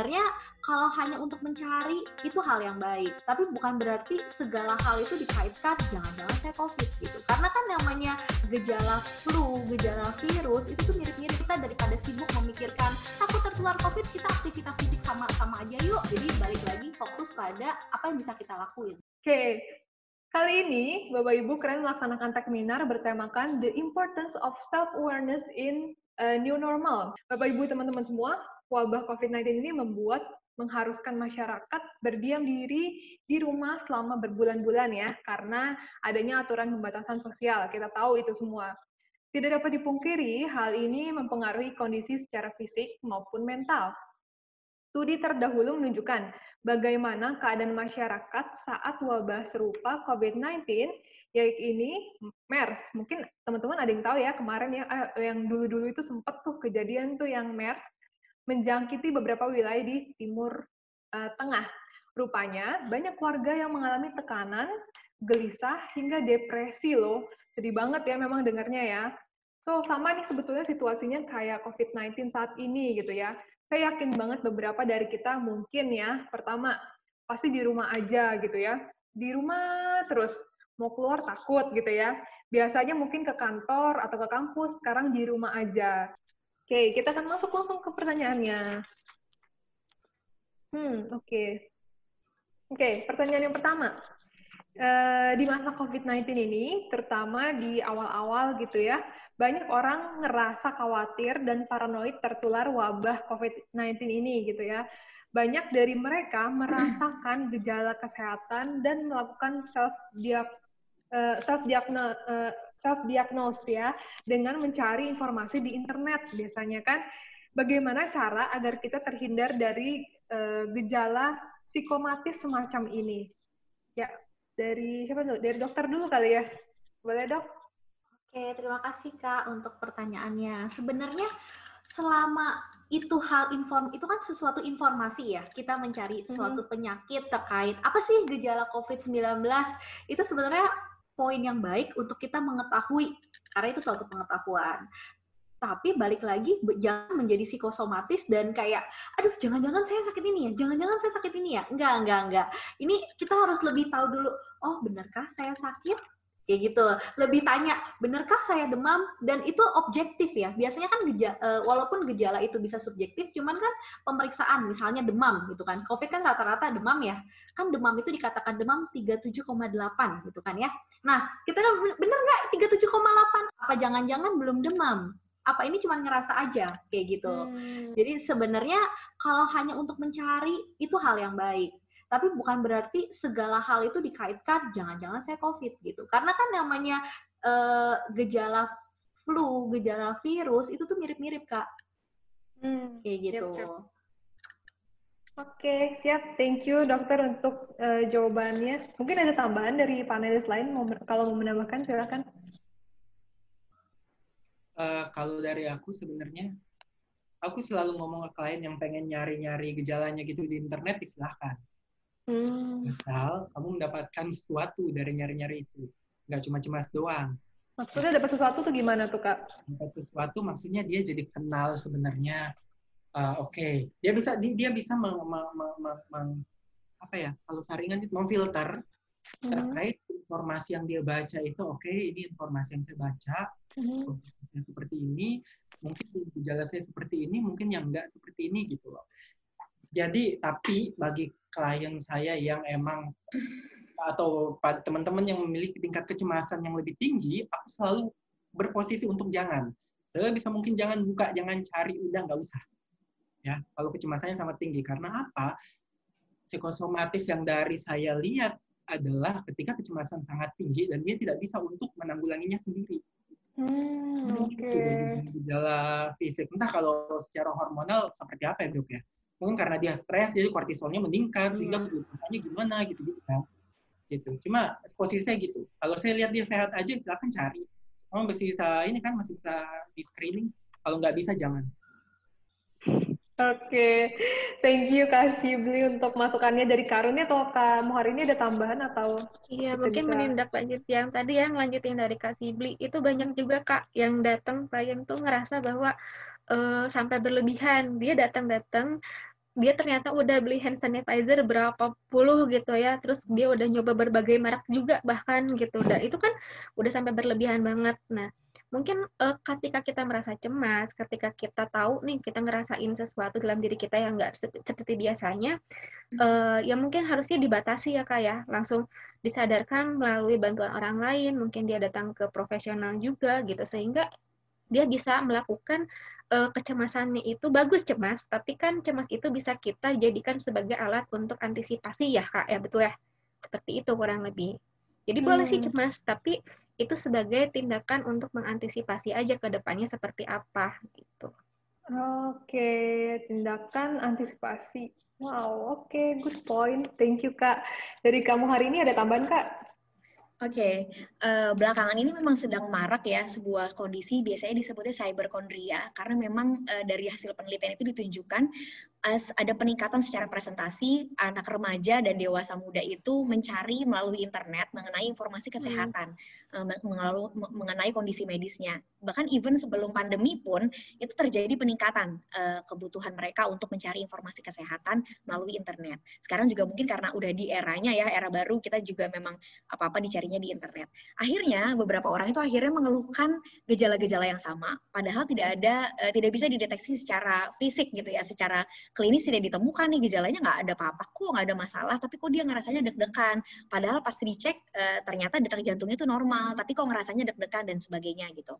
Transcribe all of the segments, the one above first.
sebenarnya kalau hanya untuk mencari itu hal yang baik, tapi bukan berarti segala hal itu dikaitkan jangan-jangan saya COVID gitu. Karena kan namanya gejala flu, gejala virus itu tuh mirip-mirip kita daripada sibuk memikirkan aku tertular COVID, kita aktivitas fisik sama-sama aja yuk. Jadi balik lagi fokus pada apa yang bisa kita lakuin. Oke, okay. Kali ini, Bapak Ibu keren melaksanakan webinar bertemakan The Importance of Self-Awareness in a New Normal. Bapak Ibu teman-teman semua, wabah COVID-19 ini membuat mengharuskan masyarakat berdiam diri di rumah selama berbulan-bulan ya, karena adanya aturan pembatasan sosial. Kita tahu itu semua. Tidak dapat dipungkiri, hal ini mempengaruhi kondisi secara fisik maupun mental. Studi terdahulu menunjukkan bagaimana keadaan masyarakat saat wabah serupa COVID-19, yaitu ini MERS. Mungkin teman-teman ada yang tahu ya, kemarin ya, yang dulu-dulu itu sempat tuh kejadian tuh yang MERS, menjangkiti beberapa wilayah di Timur uh, Tengah. Rupanya, banyak warga yang mengalami tekanan, gelisah, hingga depresi loh. Sedih banget ya memang dengarnya ya. So, sama nih sebetulnya situasinya kayak COVID-19 saat ini gitu ya saya yakin banget beberapa dari kita mungkin ya, pertama, pasti di rumah aja gitu ya. Di rumah terus, mau keluar takut gitu ya. Biasanya mungkin ke kantor atau ke kampus, sekarang di rumah aja. Oke, kita akan masuk langsung ke pertanyaannya. Hmm, oke. Okay. Oke, okay, pertanyaan yang pertama. Uh, di masa COVID-19 ini, terutama di awal-awal gitu ya, banyak orang ngerasa khawatir dan paranoid tertular wabah COVID-19 ini gitu ya. Banyak dari mereka merasakan gejala kesehatan dan melakukan self self diagnosis eh, self diagnosis ya dengan mencari informasi di internet biasanya kan. Bagaimana cara agar kita terhindar dari uh, gejala psikomatis semacam ini? Ya dari siapa dulu? Dari dokter dulu kali ya? Boleh dok? Oke, terima kasih Kak untuk pertanyaannya. Sebenarnya selama itu hal inform itu kan sesuatu informasi ya. Kita mencari mm-hmm. suatu penyakit terkait. Apa sih gejala COVID-19 itu sebenarnya poin yang baik untuk kita mengetahui karena itu suatu pengetahuan. Tapi balik lagi jangan menjadi psikosomatis dan kayak aduh jangan-jangan saya sakit ini ya, jangan-jangan saya sakit ini ya. Enggak, enggak, enggak. Ini kita harus lebih tahu dulu, oh benarkah saya sakit? Kayak gitu. Lebih tanya benarkah saya demam? Dan itu objektif ya. Biasanya kan gejala, uh, walaupun gejala itu bisa subjektif cuman kan pemeriksaan misalnya demam gitu kan. Covid kan rata-rata demam ya. Kan demam itu dikatakan demam 37,8 gitu kan ya. Nah kita kan bener nggak 37,8 apa jangan-jangan belum demam? Apa ini cuma ngerasa aja? Kayak gitu. Hmm. jadi sebenarnya kalau hanya untuk mencari itu hal yang baik tapi bukan berarti segala hal itu dikaitkan jangan-jangan saya COVID gitu. Karena kan namanya uh, gejala flu, gejala virus itu tuh mirip-mirip kak. Hmm, Kayak gitu. Yep, yep. Oke, siap. Thank you dokter untuk uh, jawabannya. Mungkin ada tambahan dari panelis lain mau, kalau mau menambahkan silakan. Uh, kalau dari aku sebenarnya aku selalu ngomong ke klien yang pengen nyari-nyari gejalanya gitu di internet, silahkan. Hmm. Misal kamu mendapatkan sesuatu dari nyari-nyari itu, nggak cuma cemas doang. Maksudnya dapat sesuatu tuh gimana tuh kak? Dapat sesuatu maksudnya dia jadi kenal sebenarnya. Uh, Oke, okay. dia bisa dia, dia bisa meng, meng, meng, meng, apa ya? Kalau saringan itu memfilter hmm. terkait informasi yang dia baca itu. Oke, okay, ini informasi yang saya baca. Hmm. seperti ini, mungkin gejala saya seperti ini, mungkin yang enggak seperti ini gitu loh. Jadi tapi bagi klien saya yang emang atau teman-teman yang memiliki tingkat kecemasan yang lebih tinggi, aku selalu berposisi untuk jangan. Saya bisa mungkin jangan buka, jangan cari, udah nggak usah. Ya, kalau kecemasannya sangat tinggi. Karena apa? Psikosomatis yang dari saya lihat adalah ketika kecemasan sangat tinggi dan dia tidak bisa untuk menanggulanginya sendiri. Hmm, Oke. Okay. Gejala fisik. Entah kalau secara hormonal seperti apa ya dok ya? Mungkin karena dia stres jadi kortisolnya meningkat sehingga hmm. kebutuhannya gimana gitu gitu kan gitu cuma posisi saya gitu kalau saya lihat dia sehat aja silakan cari oh masih bisa ini kan masih bisa di screening kalau nggak bisa jangan Oke, okay. thank you Kak Shibli untuk masukannya dari Karunnya atau Kak Muhar ini ada tambahan atau? Iya, mungkin bisa... menindaklanjut yang tadi ya, lanjutin dari Kak Shibli. Itu banyak juga Kak yang datang klien tuh ngerasa bahwa uh, sampai berlebihan. Dia datang-datang dia ternyata udah beli hand sanitizer berapa puluh gitu ya, terus dia udah nyoba berbagai merek juga bahkan gitu, dan itu kan udah sampai berlebihan banget. Nah, mungkin uh, ketika kita merasa cemas, ketika kita tahu nih kita ngerasain sesuatu dalam diri kita yang nggak se seperti biasanya, uh, ya mungkin harusnya dibatasi ya kak ya, langsung disadarkan melalui bantuan orang lain, mungkin dia datang ke profesional juga gitu, sehingga dia bisa melakukan uh, kecemasannya itu bagus cemas, tapi kan cemas itu bisa kita jadikan sebagai alat untuk antisipasi ya kak ya betul ya, seperti itu kurang lebih. Jadi hmm. boleh sih hmm. cemas, tapi itu sebagai tindakan untuk mengantisipasi aja ke depannya seperti apa gitu. Oke, tindakan antisipasi. Wow, oke, okay, good point. Thank you, Kak. Dari kamu hari ini ada tambahan, Kak? Oke, okay. uh, eh, belakangan ini memang sedang marak ya sebuah kondisi biasanya disebutnya cyberkondria karena memang uh, dari hasil penelitian itu ditunjukkan ada peningkatan secara presentasi anak remaja dan dewasa muda itu mencari melalui internet mengenai informasi hmm. kesehatan, hmm. mengenai kondisi medisnya. Bahkan even sebelum pandemi pun itu terjadi peningkatan uh, kebutuhan mereka untuk mencari informasi kesehatan melalui internet. Sekarang juga mungkin karena udah di eranya ya, era baru kita juga memang apa-apa dicarinya di internet. Akhirnya beberapa orang itu akhirnya mengeluhkan gejala-gejala yang sama, padahal tidak ada uh, tidak bisa dideteksi secara fisik gitu ya, secara klinis tidak ditemukan nih gejalanya nggak ada apa-apa kok nggak ada masalah tapi kok dia ngerasanya deg-degan padahal pas dicek e, ternyata detak jantungnya itu normal tapi kok ngerasanya deg-degan dan sebagainya gitu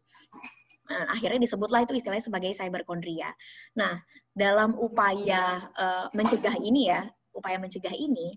Nah, akhirnya disebutlah itu istilahnya sebagai cyberkondria. Nah, dalam upaya uh, mencegah ini ya, upaya mencegah ini,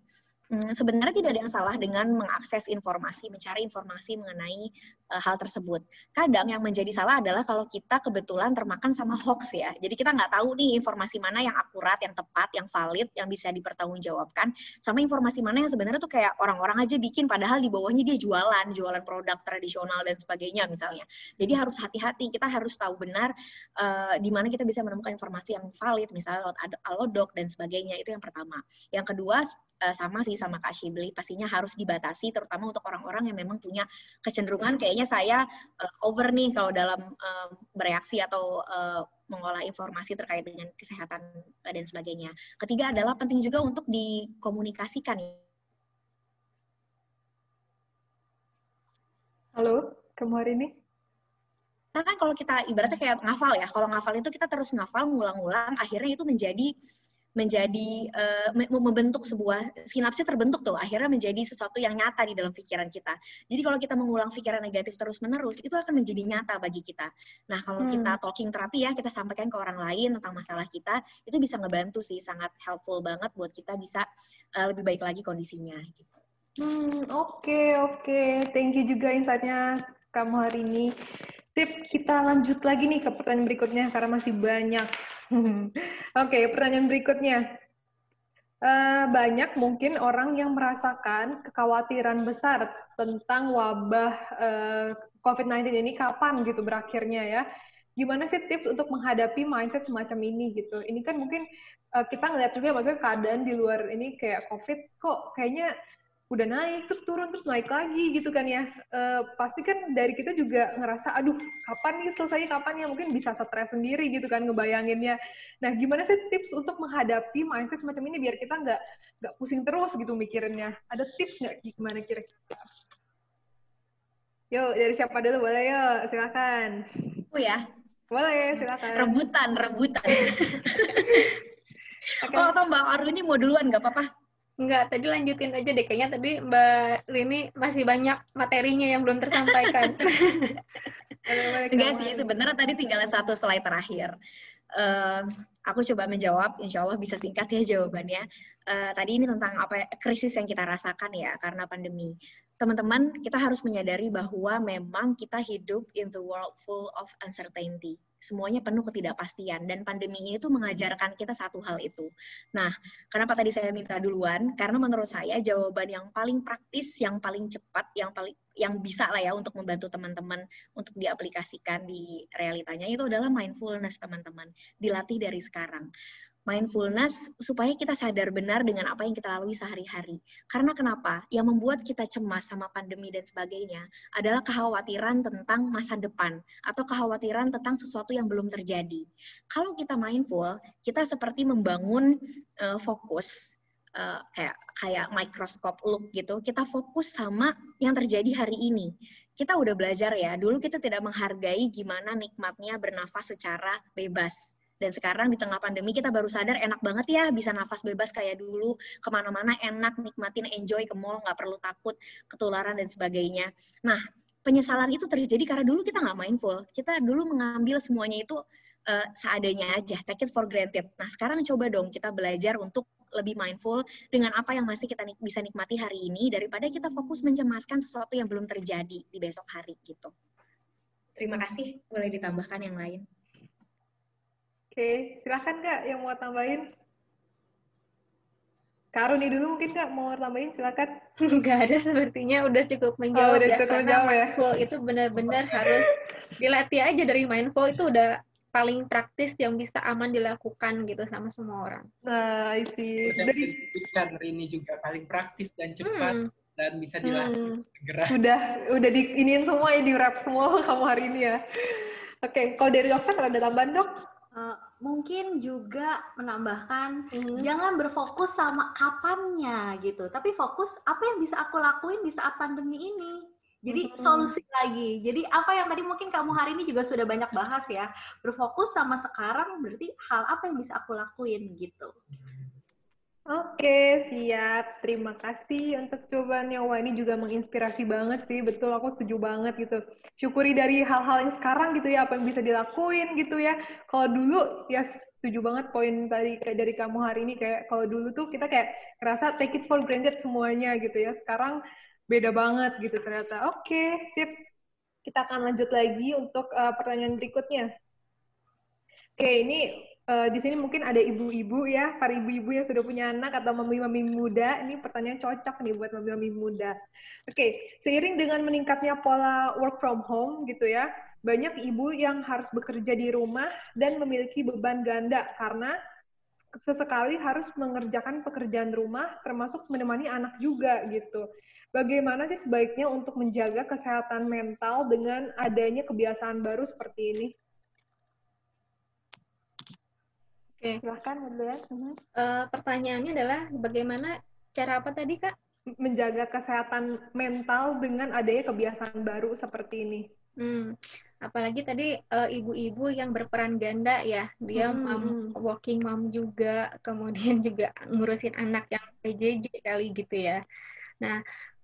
sebenarnya tidak ada yang salah dengan mengakses informasi, mencari informasi mengenai uh, hal tersebut. Kadang yang menjadi salah adalah kalau kita kebetulan termakan sama hoax ya. Jadi kita nggak tahu nih informasi mana yang akurat, yang tepat, yang valid, yang bisa dipertanggungjawabkan, sama informasi mana yang sebenarnya tuh kayak orang-orang aja bikin, padahal di bawahnya dia jualan, jualan produk tradisional dan sebagainya misalnya. Jadi harus hati-hati, kita harus tahu benar uh, di mana kita bisa menemukan informasi yang valid, misalnya lewat Alodoc dan sebagainya. Itu yang pertama. Yang kedua, uh, sama sih sama Kak Shibli, pastinya harus dibatasi terutama untuk orang-orang yang memang punya kecenderungan kayaknya saya uh, over nih kalau dalam uh, bereaksi atau uh, mengolah informasi terkait dengan kesehatan dan sebagainya. Ketiga adalah penting juga untuk dikomunikasikan. Halo, kamu hari ini? Karena kan kalau kita ibaratnya kayak ngafal ya, kalau ngafal itu kita terus ngafal, ngulang-ngulang, akhirnya itu menjadi menjadi uh, membentuk sebuah sinapsis terbentuk tuh akhirnya menjadi sesuatu yang nyata di dalam pikiran kita. Jadi kalau kita mengulang pikiran negatif terus menerus itu akan menjadi nyata bagi kita. Nah kalau hmm. kita talking terapi ya kita sampaikan ke orang lain tentang masalah kita itu bisa ngebantu sih sangat helpful banget buat kita bisa uh, lebih baik lagi kondisinya. Gitu. Hmm oke okay, oke okay. thank you juga insightnya kamu hari ini. Sip, kita lanjut lagi nih ke pertanyaan berikutnya karena masih banyak. Oke, okay, pertanyaan berikutnya. Uh, banyak mungkin orang yang merasakan kekhawatiran besar tentang wabah uh, eh, COVID-19 ini kapan gitu berakhirnya ya. Gimana sih tips untuk menghadapi mindset semacam ini gitu? Ini kan mungkin uh, kita ngeliat juga maksudnya keadaan di luar ini kayak COVID kok kayaknya udah naik terus turun terus naik lagi gitu kan ya e, pasti kan dari kita juga ngerasa aduh kapan nih selesai kapan ya mungkin bisa stres sendiri gitu kan ngebayanginnya nah gimana sih tips untuk menghadapi mindset semacam ini biar kita nggak nggak pusing terus gitu mikirinnya ada tips nggak gimana kira-kira Yuk, dari siapa dulu boleh yuk, silakan. Oh ya. Boleh, silakan. Rebutan, rebutan. okay. Oh, atau Mbak Aru ini mau duluan, nggak apa-apa? Enggak, tadi lanjutin aja deh. Kayaknya tadi Mbak Rini masih banyak materinya yang belum tersampaikan. Enggak sih, sebenarnya tadi tinggal satu slide terakhir. Uh, aku coba menjawab, insya Allah bisa singkat ya jawabannya. Uh, tadi ini tentang apa krisis yang kita rasakan ya karena pandemi teman-teman, kita harus menyadari bahwa memang kita hidup in the world full of uncertainty. Semuanya penuh ketidakpastian dan pandemi ini tuh mengajarkan kita satu hal itu. Nah, kenapa tadi saya minta duluan? Karena menurut saya jawaban yang paling praktis, yang paling cepat, yang paling yang bisa lah ya untuk membantu teman-teman untuk diaplikasikan di realitanya itu adalah mindfulness teman-teman. Dilatih dari sekarang mindfulness supaya kita sadar benar dengan apa yang kita lalui sehari-hari. Karena kenapa? Yang membuat kita cemas sama pandemi dan sebagainya adalah kekhawatiran tentang masa depan atau kekhawatiran tentang sesuatu yang belum terjadi. Kalau kita mindful, kita seperti membangun uh, fokus uh, kayak kayak microscope look gitu. Kita fokus sama yang terjadi hari ini. Kita udah belajar ya, dulu kita tidak menghargai gimana nikmatnya bernafas secara bebas dan sekarang di tengah pandemi kita baru sadar enak banget ya bisa nafas bebas kayak dulu, ke mana-mana enak, nikmatin, enjoy ke mall, nggak perlu takut ketularan dan sebagainya. Nah, penyesalan itu terjadi karena dulu kita nggak mindful. Kita dulu mengambil semuanya itu uh, seadanya aja, take it for granted. Nah, sekarang coba dong kita belajar untuk lebih mindful dengan apa yang masih kita nik bisa nikmati hari ini daripada kita fokus mencemaskan sesuatu yang belum terjadi di besok hari gitu. Terima kasih, boleh ditambahkan yang lain. Oke, silahkan Kak yang mau tambahin. Karuni dulu mungkin Kak mau tambahin, silakan. Enggak ada sepertinya udah cukup menjawab oh, udah ya. Cukup karena menjawab, ya. mindful itu benar-benar harus dilatih aja dari mindful itu udah paling praktis yang bisa aman dilakukan gitu sama semua orang. Nah, isi dari ini juga paling praktis dan cepat hmm. dan bisa dilatih hmm. segera. Udah udah diinin semua ya di wrap semua kamu hari ini ya. Oke, okay. kalau dari dokter ada tambahan dok? Uh, mungkin juga menambahkan hmm. jangan berfokus sama kapannya gitu, tapi fokus apa yang bisa aku lakuin di saat pandemi ini. Jadi hmm. solusi lagi. Jadi apa yang tadi mungkin kamu hari ini juga sudah banyak bahas ya, berfokus sama sekarang berarti hal apa yang bisa aku lakuin gitu. Oke, siap. Terima kasih untuk jawabannya. Wah, ini juga menginspirasi banget sih. Betul, aku setuju banget gitu. Syukuri dari hal-hal yang sekarang gitu ya, apa yang bisa dilakuin gitu ya. Kalau dulu, ya setuju banget poin tadi kayak dari kamu hari ini. Kayak kalau dulu tuh kita kayak ngerasa take it for granted semuanya gitu ya. Sekarang beda banget gitu ternyata. Oke, sip. Kita akan lanjut lagi untuk uh, pertanyaan berikutnya. Oke, ini uh, di sini mungkin ada ibu-ibu ya, para ibu-ibu yang sudah punya anak atau mami-mami muda. Ini pertanyaan cocok nih buat mami-mami muda. Oke, okay. seiring dengan meningkatnya pola work from home gitu ya, banyak ibu yang harus bekerja di rumah dan memiliki beban ganda karena sesekali harus mengerjakan pekerjaan rumah termasuk menemani anak juga gitu. Bagaimana sih sebaiknya untuk menjaga kesehatan mental dengan adanya kebiasaan baru seperti ini? Oke, silahkan dulu ya. Uh, pertanyaannya adalah bagaimana cara apa tadi kak? Menjaga kesehatan mental dengan adanya kebiasaan baru seperti ini. Hmm, apalagi tadi uh, ibu-ibu yang berperan ganda ya, dia hmm. mom, working mom juga, kemudian juga ngurusin anak yang PJJ kali gitu ya. Nah,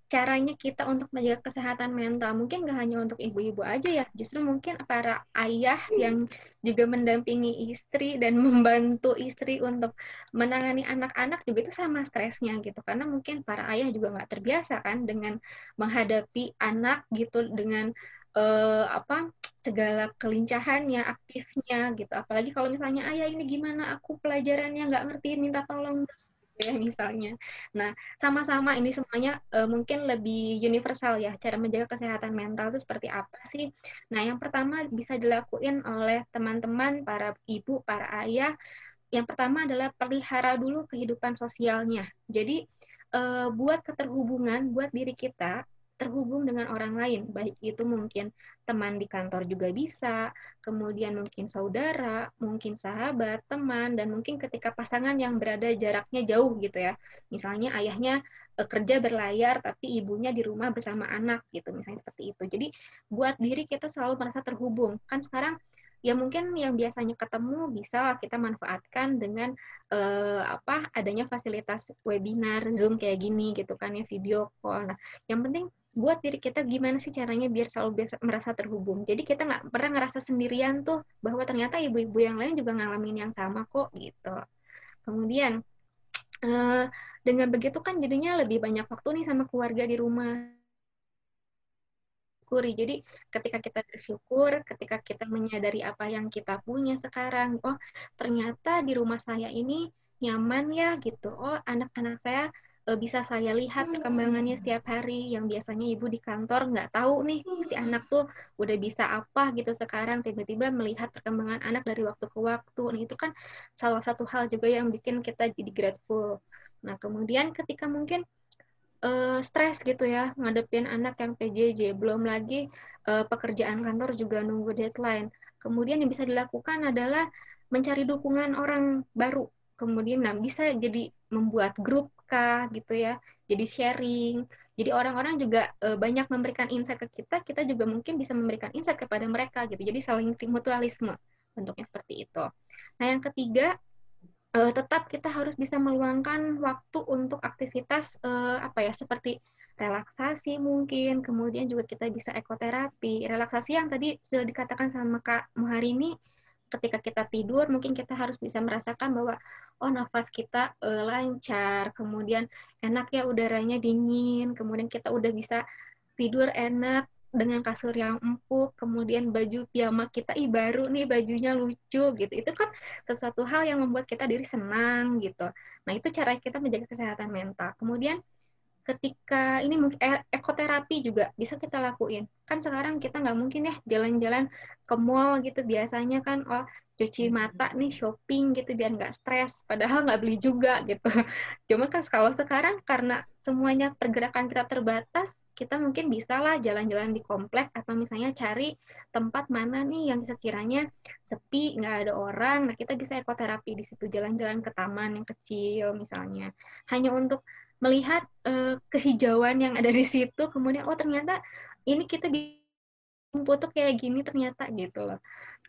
caranya kita untuk menjaga kesehatan mental. Mungkin gak hanya untuk ibu-ibu aja ya justru mungkin para ayah yang juga mendampingi istri dan membantu istri untuk menangani anak-anak juga itu sama stresnya gitu. Karena mungkin para ayah juga nggak terbiasa kan dengan menghadapi anak gitu dengan uh, apa segala kelincahannya aktifnya gitu. Apalagi kalau misalnya ayah ini gimana? Aku pelajarannya nggak ngerti minta tolong ya misalnya. Nah, sama-sama ini semuanya uh, mungkin lebih universal ya cara menjaga kesehatan mental itu seperti apa sih? Nah, yang pertama bisa dilakuin oleh teman-teman para ibu, para ayah. Yang pertama adalah pelihara dulu kehidupan sosialnya. Jadi uh, buat keterhubungan buat diri kita terhubung dengan orang lain, baik itu mungkin teman di kantor juga bisa, kemudian mungkin saudara, mungkin sahabat, teman, dan mungkin ketika pasangan yang berada jaraknya jauh gitu ya. Misalnya ayahnya e, kerja berlayar tapi ibunya di rumah bersama anak gitu, misalnya seperti itu. Jadi buat diri kita selalu merasa terhubung. Kan sekarang ya mungkin yang biasanya ketemu bisa kita manfaatkan dengan uh, apa adanya fasilitas webinar Zoom kayak gini gitu kan ya video call. Nah, yang penting buat diri kita gimana sih caranya biar selalu biasa, merasa terhubung. Jadi kita nggak pernah ngerasa sendirian tuh bahwa ternyata ibu-ibu yang lain juga ngalamin yang sama kok gitu. Kemudian uh, dengan begitu kan jadinya lebih banyak waktu nih sama keluarga di rumah. Jadi ketika kita bersyukur, ketika kita menyadari apa yang kita punya sekarang, oh ternyata di rumah saya ini nyaman ya gitu. Oh anak-anak saya uh, bisa saya lihat perkembangannya setiap hari. Yang biasanya ibu di kantor nggak tahu nih si anak tuh udah bisa apa gitu sekarang. Tiba-tiba melihat perkembangan anak dari waktu ke waktu. Nah itu kan salah satu hal juga yang bikin kita jadi grateful. Nah kemudian ketika mungkin uh, stres gitu ya ngadepin anak yang PJJ belum lagi uh, pekerjaan kantor juga nunggu deadline. Kemudian yang bisa dilakukan adalah mencari dukungan orang baru kemudian nah bisa jadi membuat grup kah gitu ya jadi sharing. Jadi orang-orang juga e, banyak memberikan insight ke kita kita juga mungkin bisa memberikan insight kepada mereka gitu. Jadi saling mutualisme bentuknya seperti itu. Nah yang ketiga e, tetap kita harus bisa meluangkan waktu untuk aktivitas e, apa ya seperti relaksasi mungkin. Kemudian juga kita bisa ekoterapi. Relaksasi yang tadi sudah dikatakan sama Kak Muharini ketika kita tidur mungkin kita harus bisa merasakan bahwa oh nafas kita uh, lancar, kemudian enak ya udaranya dingin, kemudian kita udah bisa tidur enak dengan kasur yang empuk, kemudian baju piyama kita ih baru nih bajunya lucu gitu. Itu kan sesuatu hal yang membuat kita diri senang gitu. Nah, itu cara kita menjaga kesehatan mental. Kemudian ketika ini mungkin e, ekoterapi juga bisa kita lakuin. Kan sekarang kita nggak mungkin ya jalan-jalan ke mall gitu. Biasanya kan oh cuci mata nih shopping gitu biar nggak stres padahal nggak beli juga gitu. Cuma kan kalau sekarang karena semuanya pergerakan kita terbatas kita mungkin bisa lah jalan-jalan di komplek atau misalnya cari tempat mana nih yang sekiranya sepi nggak ada orang. Nah kita bisa ekoterapi di situ jalan-jalan ke taman yang kecil misalnya. Hanya untuk melihat uh, kehijauan yang ada di situ kemudian oh ternyata ini kita di foto kayak gini ternyata gitu loh.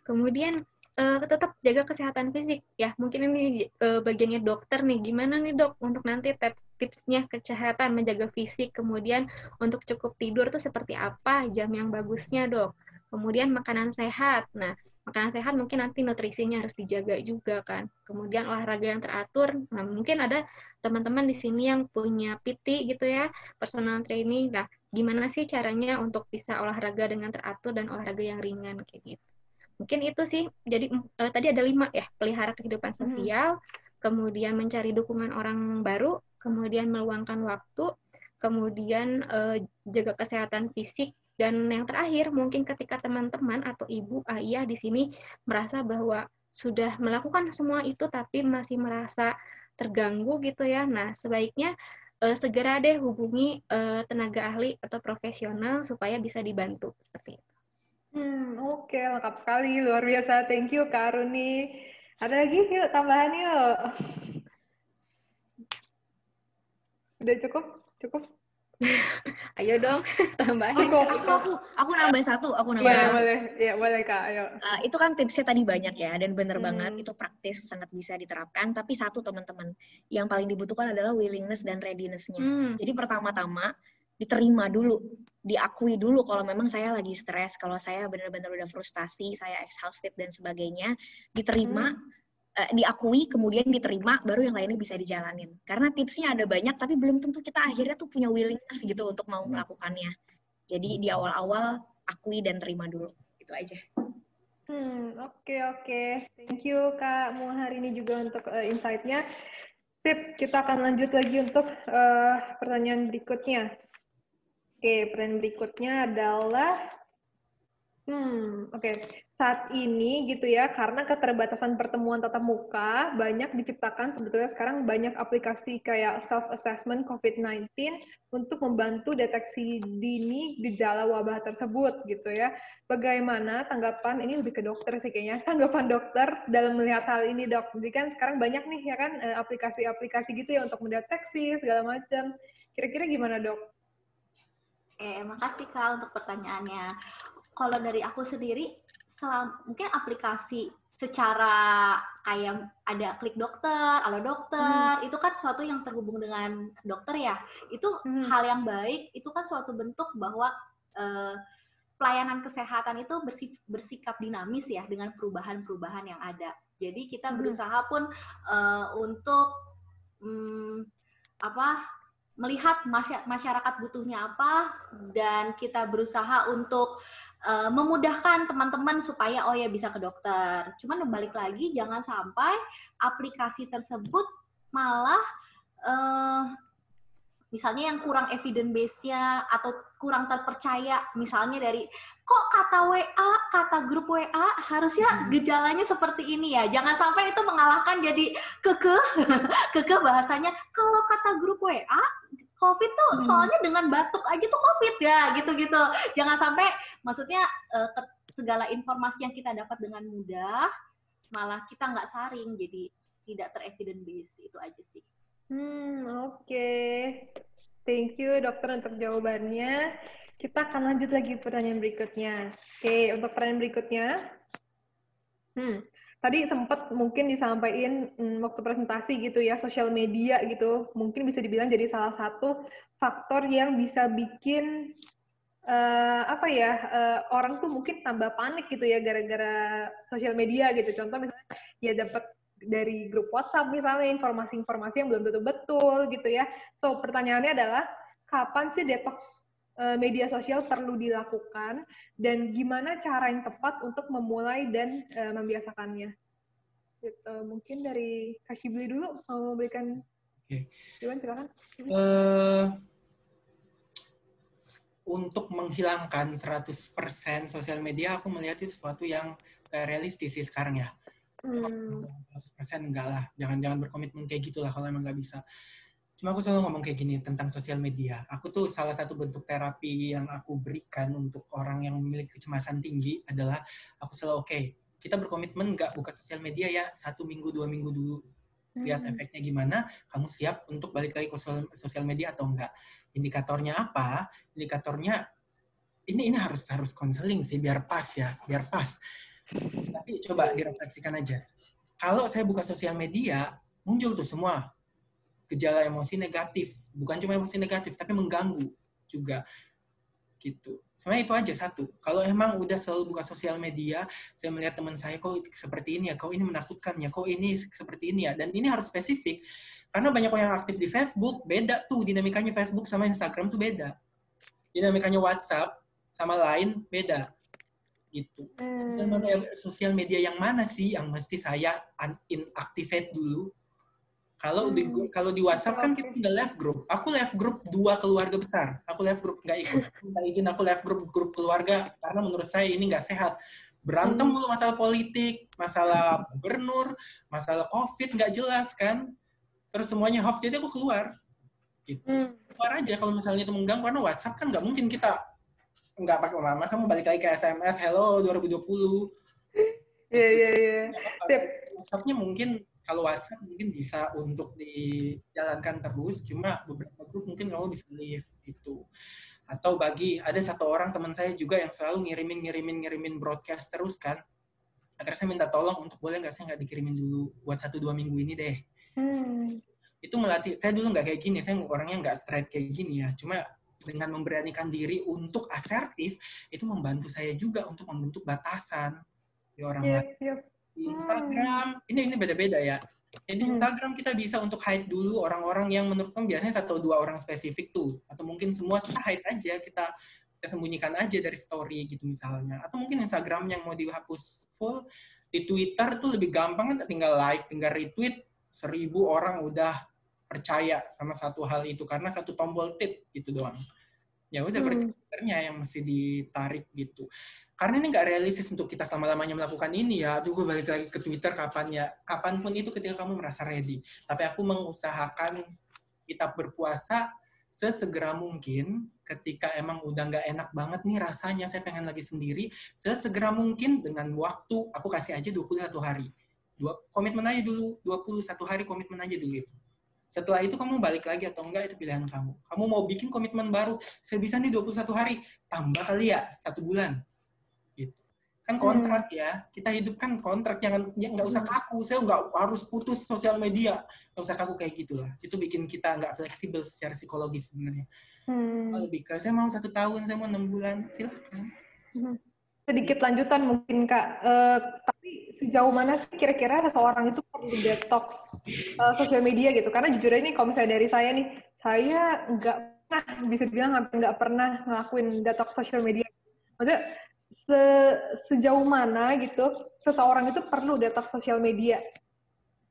Kemudian uh, tetap jaga kesehatan fisik. Ya mungkin ini uh, bagiannya dokter nih. Gimana nih dok untuk nanti tips tipsnya kesehatan menjaga fisik kemudian untuk cukup tidur tuh seperti apa jam yang bagusnya dok? Kemudian makanan sehat. Nah makanan sehat mungkin nanti nutrisinya harus dijaga juga kan. Kemudian olahraga yang teratur, nah mungkin ada teman-teman di sini yang punya PT gitu ya, personal training. Nah, gimana sih caranya untuk bisa olahraga dengan teratur dan olahraga yang ringan kayak gitu. Mungkin itu sih. Jadi uh, tadi ada lima ya, pelihara kehidupan hmm. sosial, hmm. kemudian mencari dukungan orang baru, kemudian meluangkan waktu, kemudian uh, jaga kesehatan fisik dan yang terakhir, mungkin ketika teman-teman atau ibu, ayah di sini merasa bahwa sudah melakukan semua itu tapi masih merasa terganggu gitu ya. Nah, sebaiknya uh, segera deh hubungi uh, tenaga ahli atau profesional supaya bisa dibantu seperti itu. Hmm, oke, okay. lengkap sekali, luar biasa. Thank you, Kak Aruni. Ada lagi yuk, tambahan yuk. Udah cukup? Cukup? ayo dong tambahin. Aku, aku, aku, aku nambah satu aku nambah ya, satu. boleh. Ya boleh kak. Ayo. Uh, itu kan tipsnya tadi banyak ya dan bener hmm. banget. Itu praktis sangat bisa diterapkan. Tapi satu teman-teman yang paling dibutuhkan adalah willingness dan readinessnya. Hmm. jadi pertama-tama diterima dulu diakui dulu kalau memang saya lagi stres kalau saya benar-benar udah frustasi saya exhausted dan sebagainya diterima hmm uh, diakui kemudian diterima baru yang lainnya bisa dijalanin. Karena tipsnya ada banyak tapi belum tentu kita akhirnya tuh punya willingness gitu untuk mau melakukannya. Jadi di awal-awal akui dan terima dulu. Itu aja. Hmm oke okay, oke. Okay. thank you kak Mu hari ini juga untuk uh, insight-nya. Sip kita akan lanjut lagi untuk uh, pertanyaan berikutnya. Oke okay, pertanyaan berikutnya adalah Hmm, oke. Okay. Saat ini gitu ya, karena keterbatasan pertemuan tatap muka, banyak diciptakan sebetulnya sekarang banyak aplikasi kayak self-assessment COVID-19 untuk membantu deteksi dini gejala wabah tersebut gitu ya. Bagaimana tanggapan, ini lebih ke dokter sih kayaknya, tanggapan dokter dalam melihat hal ini dok. Jadi kan sekarang banyak nih ya kan eh, aplikasi-aplikasi gitu ya untuk mendeteksi segala macam. Kira-kira gimana dok? Eh, makasih Kak untuk pertanyaannya kalau dari aku sendiri selam, mungkin aplikasi secara kayak ada klik dokter, halo dokter, hmm. itu kan suatu yang terhubung dengan dokter ya. Itu hmm. hal yang baik, itu kan suatu bentuk bahwa uh, pelayanan kesehatan itu bersif, bersikap dinamis ya dengan perubahan-perubahan yang ada. Jadi kita hmm. berusaha pun uh, untuk um, apa melihat masyarakat butuhnya apa dan kita berusaha untuk uh, memudahkan teman-teman supaya oh ya bisa ke dokter. Cuman balik lagi jangan sampai aplikasi tersebut malah uh, misalnya yang kurang evidence base-nya atau kurang terpercaya misalnya dari kok kata WA kata grup WA harusnya gejalanya seperti ini ya jangan sampai itu mengalahkan jadi keke keke bahasanya kalau kata grup WA COVID tuh hmm. soalnya dengan batuk aja tuh COVID ya gitu-gitu jangan sampai maksudnya uh, segala informasi yang kita dapat dengan mudah malah kita nggak saring jadi tidak terevidence base itu aja sih Hmm, oke. Okay. Thank you dokter untuk jawabannya. Kita akan lanjut lagi pertanyaan berikutnya. Oke, okay, untuk pertanyaan berikutnya. Hmm, tadi sempat mungkin disampaikan hmm, waktu presentasi gitu ya, sosial media gitu. Mungkin bisa dibilang jadi salah satu faktor yang bisa bikin uh, apa ya uh, orang tuh mungkin tambah panik gitu ya gara-gara sosial media gitu. Contoh misalnya ya dapat dari grup WhatsApp misalnya informasi-informasi yang belum tentu betul gitu ya. So pertanyaannya adalah kapan sih detox media sosial perlu dilakukan dan gimana cara yang tepat untuk memulai dan uh, membiasakannya? Gitu. Mungkin dari Kashibli dulu mau memberikan Oke. Okay. silakan. Uh, untuk menghilangkan 100% sosial media, aku melihat itu sesuatu yang kayak realistis sih sekarang ya Hmm. 100% enggak lah. Jangan-jangan berkomitmen kayak gitulah kalau emang nggak bisa. Cuma aku selalu ngomong kayak gini tentang sosial media. Aku tuh salah satu bentuk terapi yang aku berikan untuk orang yang memiliki kecemasan tinggi adalah aku selalu oke, okay, kita berkomitmen nggak buka sosial media ya satu minggu dua minggu dulu. Lihat hmm. efeknya gimana, kamu siap untuk balik lagi ke sosial media atau enggak. Indikatornya apa? Indikatornya ini ini harus harus konseling sih biar pas ya, biar pas tapi coba direfleksikan aja. Kalau saya buka sosial media, muncul tuh semua gejala emosi negatif. Bukan cuma emosi negatif, tapi mengganggu juga. Gitu. Sebenarnya itu aja satu. Kalau emang udah selalu buka sosial media, saya melihat teman saya kok seperti ini ya, kok ini menakutkan ya, kok ini seperti ini ya. Dan ini harus spesifik. Karena banyak orang yang aktif di Facebook, beda tuh dinamikanya Facebook sama Instagram tuh beda. Dinamikanya WhatsApp sama lain beda gitu. Hmm. Sosial media yang mana sih yang mesti saya inactivate dulu? Kalau hmm. di kalau di WhatsApp kan kita udah left group. Aku left group dua keluarga besar. Aku left group nggak ikut. Nggak izin aku left group grup keluarga karena menurut saya ini nggak sehat. Berantem hmm. mulu masalah politik, masalah gubernur, masalah covid nggak jelas kan. Terus semuanya hoax. Jadi aku keluar. Gitu. Hmm. Keluar aja kalau misalnya itu mengganggu karena WhatsApp kan nggak mungkin kita nggak pakai masa mau balik lagi ke SMS hello 2020 iya iya iya WhatsAppnya mungkin kalau WhatsApp mungkin bisa untuk dijalankan terus cuma beberapa grup mungkin kamu bisa leave gitu atau bagi ada satu orang teman saya juga yang selalu ngirimin ngirimin ngirimin broadcast terus kan akhirnya saya minta tolong untuk boleh nggak saya nggak dikirimin dulu buat satu dua minggu ini deh hmm. itu melatih saya dulu nggak kayak gini saya orangnya nggak straight kayak gini ya cuma dengan memberanikan diri untuk asertif itu membantu saya juga untuk membentuk batasan di orang yeah, lain. Yeah. Di Instagram hmm. ini ini beda-beda ya. Di hmm. Instagram kita bisa untuk hide dulu orang-orang yang menurut kamu biasanya satu dua orang spesifik tuh atau mungkin semua kita hide aja kita kita sembunyikan aja dari story gitu misalnya atau mungkin Instagram yang mau dihapus full di Twitter tuh lebih gampang kan tinggal like tinggal retweet seribu orang udah percaya sama satu hal itu karena satu tombol tit gitu doang. Ya udah hmm. berarti yang mesti ditarik gitu. Karena ini nggak realistis untuk kita selama-lamanya melakukan ini ya. Aduh, gue balik lagi ke Twitter kapan ya. Kapan pun itu ketika kamu merasa ready. Tapi aku mengusahakan kita berpuasa sesegera mungkin ketika emang udah nggak enak banget nih rasanya saya pengen lagi sendiri sesegera mungkin dengan waktu aku kasih aja 21 hari dua komitmen aja dulu 21 hari komitmen aja dulu itu setelah itu kamu balik lagi atau enggak itu pilihan kamu. Kamu mau bikin komitmen baru, saya bisa nih 21 hari, tambah kali ya satu bulan. Gitu. Kan kontrak hmm. ya, kita hidupkan kontrak, jangan ya nggak usah hmm. kaku, saya nggak harus putus sosial media, nggak usah kaku kayak gitulah. Itu bikin kita nggak fleksibel secara psikologis sebenarnya. Hmm. lebih ke, saya mau satu tahun, saya mau enam bulan, silahkan. Hmm. Sedikit lanjutan mungkin Kak, uh, sejauh mana sih kira-kira seseorang itu perlu detox uh, sosial media gitu? Karena jujur ini kalau misalnya dari saya nih, saya nggak pernah bisa dibilang hampir nggak pernah ngelakuin detox sosial media. Maksudnya se sejauh mana gitu seseorang itu perlu detox sosial media?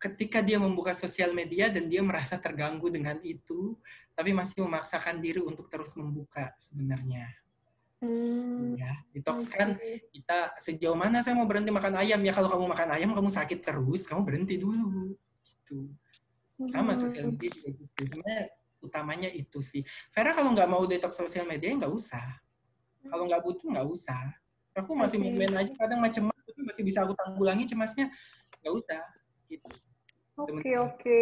ketika dia membuka sosial media dan dia merasa terganggu dengan itu, tapi masih memaksakan diri untuk terus membuka sebenarnya. Hmm. Ya, detox kan kita sejauh mana saya mau berhenti makan ayam ya kalau kamu makan ayam kamu sakit terus kamu berhenti dulu gitu sama Hmm. sosial media juga gitu sebenarnya utamanya itu sih Vera kalau nggak mau detox sosial media nggak usah kalau nggak butuh nggak usah aku masih Oke. main-main aja kadang macam masih bisa aku tanggulangi cemasnya nggak usah gitu Oke, Sebentar. oke.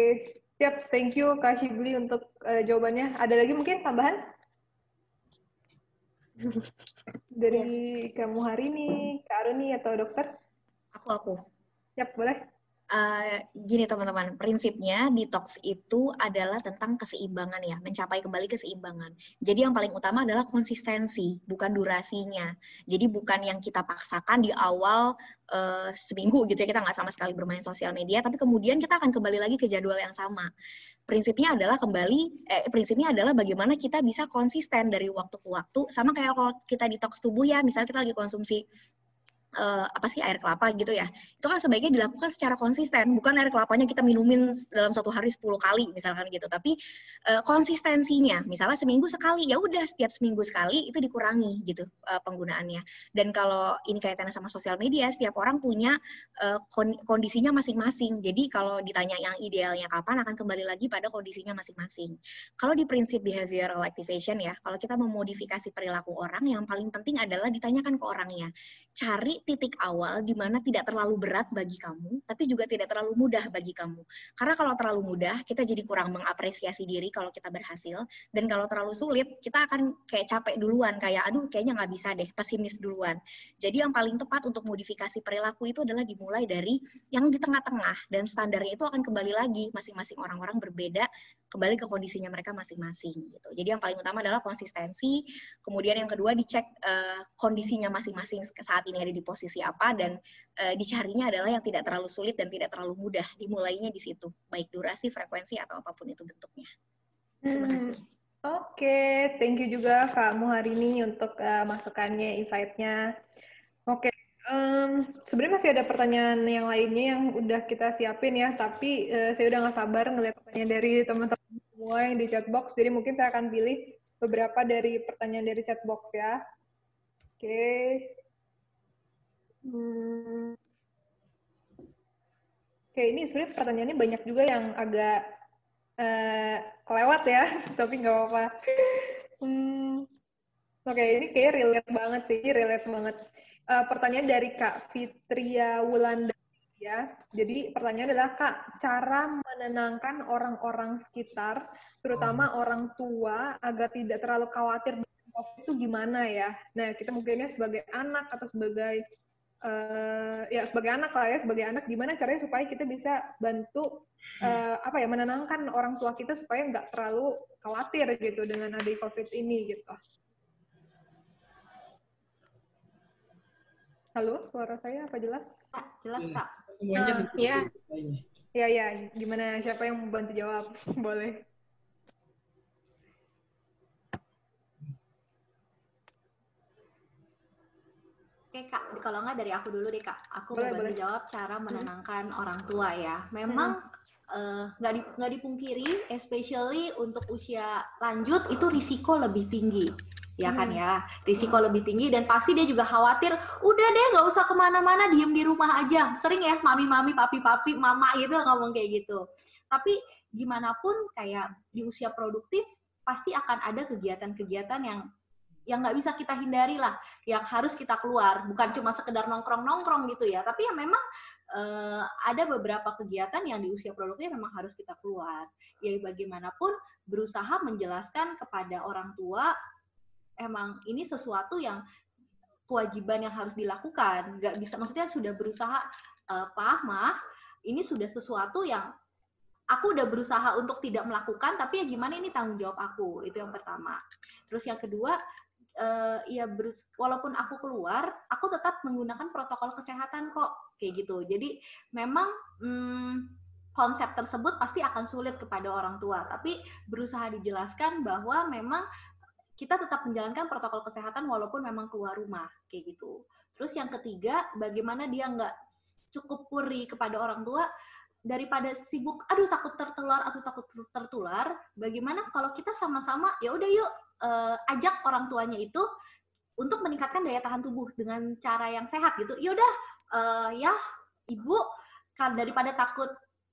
Siap, thank you Kak Shibli untuk eh, jawabannya. Ada lagi mungkin tambahan? Dari kamu hari ini, Kak Aruni atau dokter? Aku aku. Siap, boleh. Eh, gini teman-teman, prinsipnya detox itu adalah tentang keseimbangan ya, mencapai kembali keseimbangan. Jadi yang paling utama adalah konsistensi, bukan durasinya. Jadi bukan yang kita paksakan di awal eh, seminggu gitu ya, kita nggak sama sekali bermain sosial media, tapi kemudian kita akan kembali lagi ke jadwal yang sama. Prinsipnya adalah kembali, eh, prinsipnya adalah bagaimana kita bisa konsisten dari waktu ke waktu, sama kayak kalau kita detox tubuh ya, misalnya kita lagi konsumsi eh, apa sih air kelapa gitu ya. Itu kan sebaiknya dilakukan secara konsisten. Bukan air kelapanya kita minumin dalam satu hari 10 kali misalkan gitu. Tapi eh, konsistensinya. Misalnya seminggu sekali. Ya udah setiap seminggu sekali itu dikurangi gitu eh, penggunaannya. Dan kalau ini kaitannya sama sosial media setiap orang punya kon- kondisinya masing-masing. Jadi kalau ditanya yang idealnya kapan akan kembali lagi pada kondisinya masing-masing. Kalau di prinsip behavioral activation ya kalau kita memodifikasi perilaku orang yang paling penting adalah ditanyakan ke orangnya. Cari titik awal di mana tidak terlalu berat bagi kamu, tapi juga tidak terlalu mudah bagi kamu. Karena kalau terlalu mudah, kita jadi kurang mengapresiasi diri kalau kita berhasil, dan kalau terlalu sulit, kita akan kayak capek duluan, kayak aduh kayaknya nggak bisa deh, pesimis duluan. Jadi yang paling tepat untuk modifikasi perilaku itu adalah dimulai dari yang di tengah-tengah, dan standarnya itu akan kembali lagi, masing-masing orang-orang berbeda, kembali ke kondisinya mereka masing-masing. gitu. Jadi yang paling utama adalah konsistensi, kemudian yang kedua dicek eh, kondisinya masing-masing saat ini ada di posisi apa dan eh, dicarinya adalah yang tidak terlalu sulit dan tidak terlalu mudah dimulainya di situ baik durasi frekuensi atau apa pun itu bentuknya terima Hmm, kasih Oke, thank you juga Kak Muharini untuk eh, masukannya, insight-nya. Em, sebenarnya masih ada pertanyaan yang lainnya yang udah kita siapin ya, tapi eh, saya udah nggak sabar ngeliat pertanyaan dari teman-teman semua yang di chat box, jadi mungkin saya akan pilih beberapa dari pertanyaan dari chat box ya. Oke. Hmm. Oke, ini sebenarnya pertanyaannya banyak juga yang agak eh, kelewat ya, tapi nggak apa-apa. Hmm. Oke, ini kayak relate banget sih, relate banget. Eh, pertanyaan dari Kak Fitria Wulanda ya. Jadi pertanyaan adalah Kak, cara menenangkan orang-orang sekitar, terutama orang tua, agar tidak terlalu khawatir dengan COVID itu gimana ya? Nah, kita mungkinnya sebagai anak atau sebagai eh, ya sebagai anak lah ya, sebagai anak gimana caranya supaya kita bisa bantu eh, apa ya menenangkan orang tua kita supaya nggak terlalu khawatir gitu dengan ada COVID ini gitu. Halo, suara saya apa jelas? Jelas Iya. kak. semuanya ini. Ya ya, gimana siapa yang mau bantu jawab? Boleh. Oke kak, kalau nggak dari aku dulu deh kak. Aku Boleh, mau bantu boleh. jawab cara menenangkan orang tua ya. Memang eh, nggak di- nggak dipungkiri, especially untuk usia lanjut itu risiko lebih tinggi, ya kan Hmm. ya. Risiko lebih tinggi dan pasti dia juga khawatir. Udah deh, nggak usah ke mana-mana, diem di rumah aja. Sering ya, mami-mami, papi-papi, mama gitu ngomong kayak gitu. Tapi gimana pun kayak di usia produktif pasti akan ada kegiatan-kegiatan yang yang nggak bisa kita hindari lah yang harus kita keluar bukan cuma sekedar nongkrong nongkrong gitu ya tapi ya memang eh, ada beberapa kegiatan yang di usia produktif memang harus kita keluar ya bagaimanapun berusaha menjelaskan kepada orang tua emang ini sesuatu yang kewajiban yang harus dilakukan. Nggak bisa maksudnya sudah berusaha eh, Pak mah ini sudah sesuatu yang aku udah berusaha untuk tidak melakukan tapi ya gimana ini tanggung jawab aku? Itu yang pertama. Terus yang kedua eh, ya walaupun aku keluar, aku tetap menggunakan protokol kesehatan kok kayak gitu. Jadi memang hmm, konsep tersebut pasti akan sulit kepada orang tua, tapi berusaha dijelaskan bahwa memang kita tetap menjalankan protokol kesehatan walaupun memang keluar rumah kayak gitu. Terus yang ketiga, bagaimana dia nggak cukup puri kepada orang tua, daripada sibuk aduh takut tertular atau takut tertular bagaimana kalau kita sama-sama ya udah yuk uh, ajak orang tuanya itu untuk meningkatkan daya tahan tubuh dengan cara yang sehat gitu ya udah uh, ya ibu kan daripada takut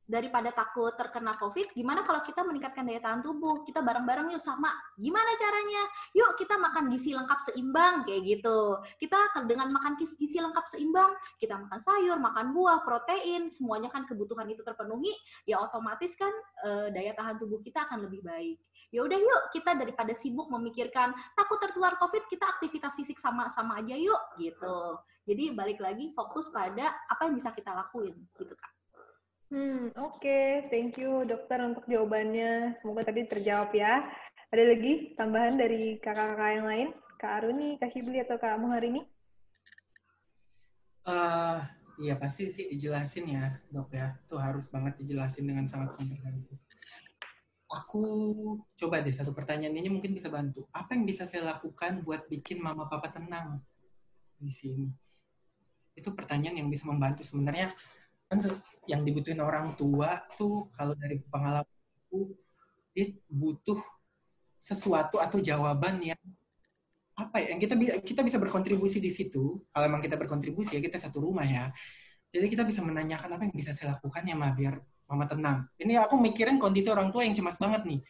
daripada takut terkena COVID, gimana kalau kita meningkatkan daya tahan tubuh? Kita bareng-bareng yuk sama. Gimana caranya? Yuk kita makan gizi lengkap seimbang kayak gitu. Kita dengan makan gizi lengkap seimbang, kita makan sayur, makan buah, protein, semuanya kan kebutuhan itu terpenuhi, ya otomatis kan e, daya tahan tubuh kita akan lebih baik. Ya udah yuk kita daripada sibuk memikirkan takut tertular COVID, kita aktivitas fisik sama-sama aja yuk gitu. Jadi balik lagi fokus pada apa yang bisa kita lakuin gitu kak. Hmm, oke. Okay. Thank you dokter untuk jawabannya. Semoga tadi terjawab ya. Ada lagi tambahan dari kakak-kakak yang lain? Kak Aruni, Kak Shibli, atau Kak Amu hari ini? Uh, iya, pasti sih dijelasin ya, dok ya. Itu harus banget dijelasin dengan sangat komprehensif. Aku coba deh satu pertanyaan ini mungkin bisa bantu. Apa yang bisa saya lakukan buat bikin mama papa tenang di sini? Itu pertanyaan yang bisa membantu sebenarnya kan yang dibutuhin orang tua tuh kalau dari pengalaman aku dia butuh sesuatu atau jawaban yang apa ya yang kita kita bisa berkontribusi di situ. Kalau emang kita berkontribusi ya kita satu rumah ya. Jadi kita bisa menanyakan apa yang bisa saya lakukan ya ma biar mama tenang. Ini aku mikirin kondisi orang tua yang cemas banget nih.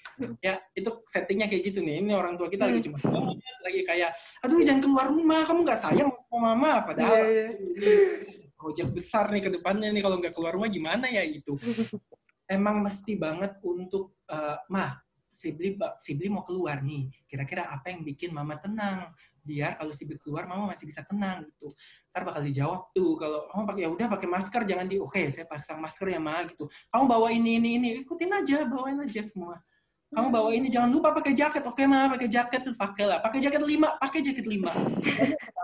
Ya itu settingnya kayak gitu nih. Ini orang tua kita lagi cemas banget lagi kayak aduh jangan keluar rumah. Kamu nggak sayang sama mama. Padahal yeah, yeah project besar nih ke depannya nih kalau nggak keluar rumah gimana ya itu emang mesti banget untuk uh, mah Sibli Sibli mau keluar nih. Kira-kira apa yang bikin mama tenang? Biar kalau Sibli keluar mama masih bisa tenang gitu. Ntar bakal dijawab tuh kalau kamu pakai ya udah pakai masker jangan di oke okay, saya pasang masker ya ma gitu. Kamu bawa ini ini ini ikutin aja bawain aja semua kamu bawa ini jangan lupa pakai jaket. Oke mah pakai jaket tuh pakailah. Pakai jaket lima pakai jaket lima.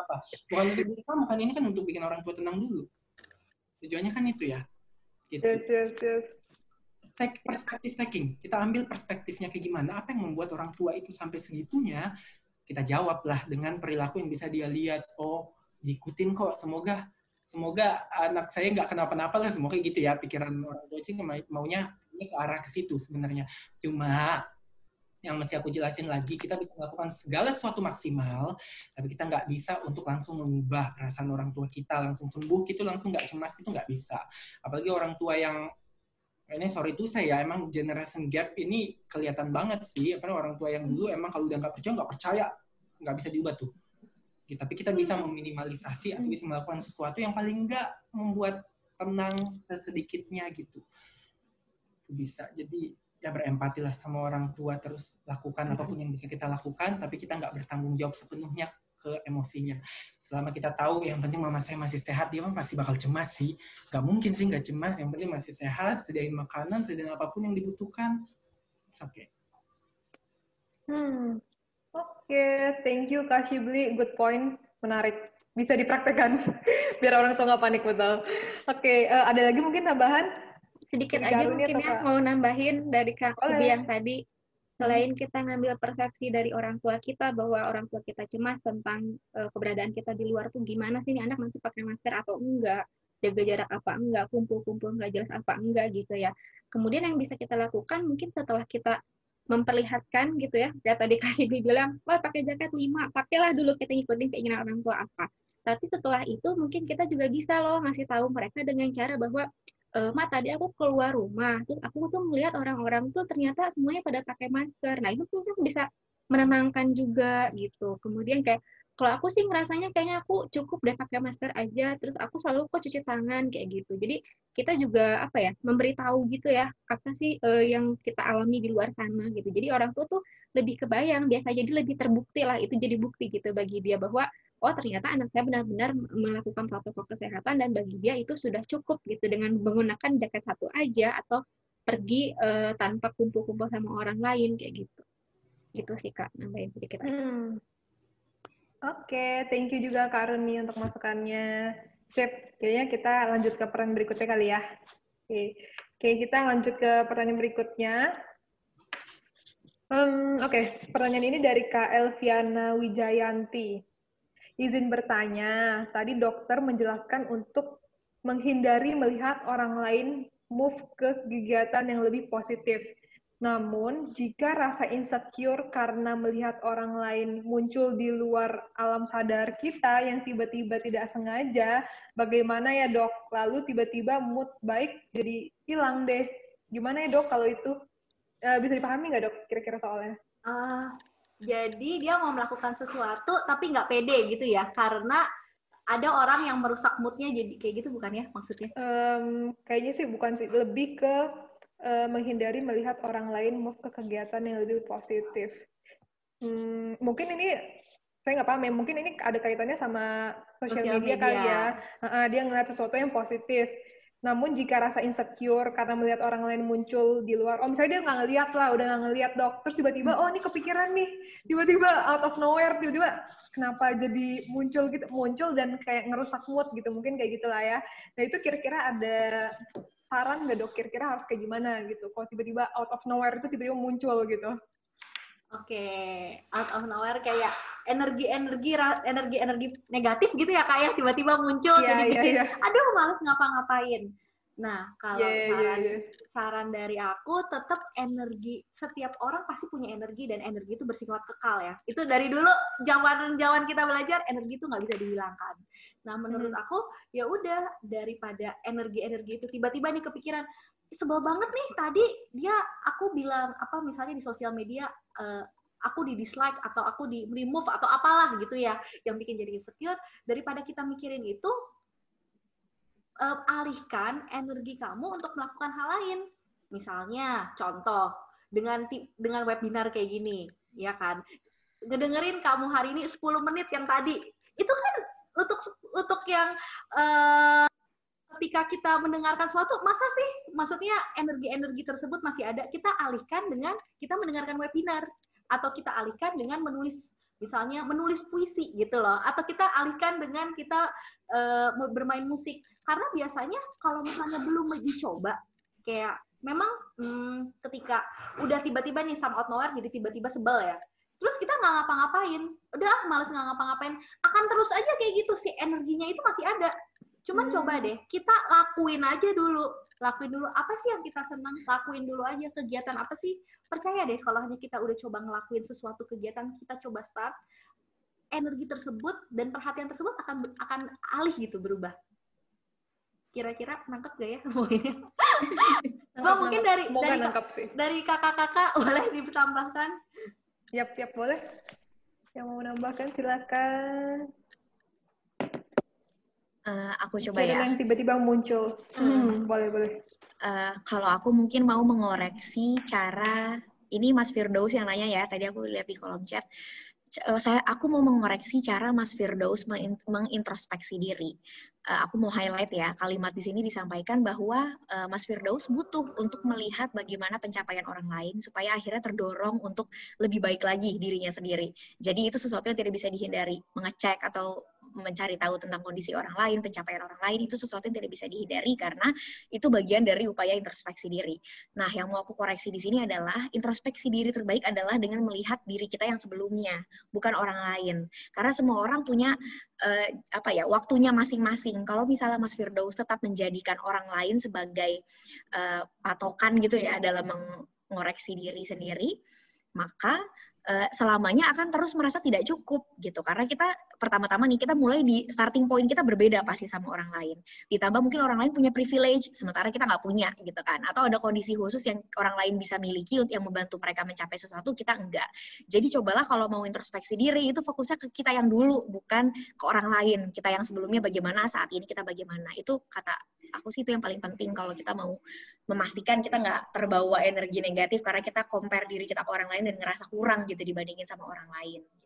Apa? Bukan untuk diri kamu kan? Ini kan untuk bikin orang tua tenang dulu. Tujuannya kan itu ya. Gitu. yes yes yes. Take perspektif taking. Kita ambil perspektifnya kayak gimana. Apa yang membuat orang tua itu sampai segitunya? Kita jawablah dengan perilaku yang bisa dia lihat. Oh diikutin kok. Semoga semoga anak saya nggak kenapa-napa lah. Semoga gitu ya pikiran orang tua itu maunya ke arah ke situ sebenarnya. Cuma yang mesti aku jelasin lagi, kita bisa melakukan segala sesuatu maksimal, tapi kita nggak bisa untuk langsung mengubah perasaan orang tua kita, langsung sembuh gitu, langsung nggak cemas gitu, nggak bisa. Apalagi orang tua yang, ini sorry itu saya, emang generation gap ini kelihatan banget sih, apa orang tua yang dulu emang kalau udah nggak percaya, nggak percaya, nggak bisa diubah tuh. Tapi kita bisa meminimalisasi atau bisa melakukan sesuatu yang paling nggak membuat tenang sesedikitnya gitu bisa. Jadi ya berempati lah sama orang tua terus lakukan apa pun yang bisa kita lakukan tapi kita nggak bertanggung jawab sepenuhnya ke emosinya. Selama kita tahu yang penting mama saya masih sehat dia mah pasti bakal cemas sih. Nggak mungkin sih nggak cemas yang penting masih sehat sediain makanan sediain apa pun yang dibutuhkan. Oke okay. hmm. Oke okay. thank you Kak Shibli good point. Menarik. Bisa dipraktekkan biar orang tua nggak panik betul. Oke okay, uh, eh, ada lagi mungkin tambahan sedikit aja mungkin ya mau nambahin dari Kak Subi yang tadi. Selain kita ngambil persepsi dari orang tua kita bahwa orang tua kita cemas tentang uh, keberadaan kita di luar tuh gimana sih nih anak nanti pakai masker atau enggak jaga jarak apa enggak kumpul-kumpul nggak jelas apa enggak gitu ya. Kemudian yang bisa kita lakukan mungkin setelah kita memperlihatkan gitu ya ya tadi kasih dibilang wah pakai jaket lima pakailah dulu kita ngikutin keinginan orang tua apa. Tapi setelah itu mungkin kita juga bisa loh ngasih tahu mereka dengan cara bahwa e, ma tadi aku keluar rumah. Terus aku tuh melihat orang-orang tuh ternyata semuanya pada pakai masker. Nah itu tuh bisa menenangkan juga gitu. Kemudian kayak kalau aku sih ngerasanya kayaknya aku cukup deh pakai masker aja. Terus aku selalu kok cuci tangan kayak gitu. Jadi kita juga apa ya memberitahu gitu ya apa sih uh, yang kita alami di luar sana gitu. Jadi orang tua tuh lebih kebayang biasa jadi lebih terbukti lah. Itu jadi bukti gitu bagi dia bahwa oh ternyata anak saya benar-benar melakukan protokol kesehatan dan bagi dia itu sudah cukup gitu dengan menggunakan jaket satu aja atau pergi uh, tanpa kumpul-kumpul sama orang lain kayak gitu. Gitu sih Kak, nambahin sedikit aja. Hmm. Oke, okay, thank you juga Kak Runi untuk masukannya. Sip, kayaknya kita lanjut ke pertanyaan berikutnya kali ya. Oke, okay. okay, kita lanjut ke pertanyaan berikutnya. Um, Oke, okay. pertanyaan ini dari Kak Elviana Wijayanti. Izin bertanya, tadi dokter menjelaskan untuk menghindari melihat orang lain move ke kegiatan yang lebih positif. Namun, jika rasa insecure karena melihat orang lain muncul di luar alam sadar kita yang tiba-tiba tidak sengaja, bagaimana ya dok? Lalu tiba-tiba mood baik jadi hilang deh. Gimana ya dok kalau itu? Uh, bisa dipahami nggak dok kira-kira soalnya? Uh, jadi dia mau melakukan sesuatu tapi nggak pede gitu ya, karena ada orang yang merusak moodnya jadi kayak gitu bukan ya maksudnya? Um, kayaknya sih bukan sih, lebih ke uh, menghindari melihat orang lain move ke kegiatan yang lebih positif. Hmm, mungkin ini saya nggak paham ya, mungkin ini ada kaitannya sama sosial media, media kali ya. Uh, dia ngeliat sesuatu yang positif. Namun jika rasa insecure karena melihat orang lain muncul di luar, oh misalnya dia nggak ngeliat lah, udah nggak ngeliat dok, terus tiba-tiba, oh ini kepikiran nih, tiba-tiba out of nowhere, tiba-tiba kenapa jadi muncul gitu, muncul dan kayak ngerusak mood gitu, mungkin kayak gitulah ya. Nah itu kira-kira ada saran nggak dok kira-kira harus kayak gimana gitu kalau tiba-tiba out of nowhere itu tiba-tiba muncul gitu oke okay. out of nowhere kayak energi energi energi energi negatif gitu ya kayak ya? tiba-tiba muncul yeah, jadi yeah, bikin yeah. aduh males ngapa-ngapain Nah, kalau yeah, saran, yeah, yeah. saran dari aku, tetap energi setiap orang pasti punya energi dan energi itu bersifat kekal ya. Itu dari dulu zaman-zaman kita belajar energi itu nggak bisa dihilangkan. Nah, menurut hmm. aku ya udah daripada energi-energi itu tiba-tiba nih kepikiran sebel banget nih tadi dia aku bilang apa misalnya di sosial media uh, aku di dislike atau aku di remove atau apalah gitu ya yang bikin jadi insecure daripada kita mikirin itu uh, alihkan energi kamu untuk melakukan hal lain. Misalnya, contoh dengan dengan webinar kayak gini, ya kan? Ngedengerin kamu hari ini 10 menit yang tadi. Itu kan untuk untuk yang uh, ketika kita mendengarkan sesuatu, masa sih maksudnya energi-energi tersebut masih ada, kita alihkan dengan kita mendengarkan webinar atau kita alihkan dengan menulis misalnya menulis puisi gitu loh atau kita alihkan dengan kita uh, bermain musik. Karena biasanya kalau misalnya belum dicoba kayak memang hmm, ketika udah tiba-tiba nih some out nowhere jadi tiba-tiba sebel ya. Terus kita nggak ngapa-ngapain. Udah males nggak ngapa-ngapain. Akan terus aja kayak gitu sih energinya itu masih ada. Cuman hmm. coba deh, kita lakuin aja dulu. Lakuin dulu apa sih yang kita senang, lakuin dulu aja kegiatan apa sih. Percaya deh kalau hanya kita udah coba ngelakuin sesuatu kegiatan, kita coba start, energi tersebut dan perhatian tersebut akan akan alih gitu berubah. Kira-kira nangkep gak ya Bang, mungkin dari dari, dari kakak-kakak boleh ditambahkan? Yap, yap boleh. Yang mau menambahkan silakan. Uh, aku coba ya. Yang tiba-tiba muncul. Hmm, boleh boleh. Uh, kalau aku mungkin mau mengoreksi cara ini Mas Firdaus yang nanya ya. Tadi aku lihat di kolom chat. Uh, saya aku mau mengoreksi cara Mas Firdaus mengintrospeksi diri. Uh, aku mau highlight ya kalimat di sini disampaikan bahwa uh, Mas Firdaus butuh untuk melihat bagaimana pencapaian orang lain supaya akhirnya terdorong untuk lebih baik lagi dirinya sendiri. Jadi itu sesuatu yang tidak bisa dihindari. Mengecek atau mencari tahu tentang kondisi orang lain, pencapaian orang lain itu sesuatu yang tidak bisa dihindari karena itu bagian dari upaya introspeksi diri. Nah, yang mau aku koreksi di sini adalah introspeksi diri terbaik adalah dengan melihat diri kita yang sebelumnya, bukan orang lain. Karena semua orang punya uh, apa ya, waktunya masing-masing. Kalau misalnya Mas Firdaus tetap menjadikan orang lain sebagai uh, patokan gitu ya dalam mengoreksi diri sendiri, maka uh, selamanya akan terus merasa tidak cukup gitu karena kita pertama-tama nih kita mulai di starting point kita berbeda pasti sama orang lain. Ditambah mungkin orang lain punya privilege sementara kita nggak punya gitu kan. Atau ada kondisi khusus yang orang lain bisa miliki yang membantu mereka mencapai sesuatu kita enggak. Jadi cobalah kalau mau introspeksi diri itu fokusnya ke kita yang dulu bukan ke orang lain. Kita yang sebelumnya bagaimana saat ini kita bagaimana. Itu kata aku sih itu yang paling penting kalau kita mau memastikan kita nggak terbawa energi negatif karena kita compare diri kita ke orang lain dan ngerasa kurang gitu dibandingin sama orang lain.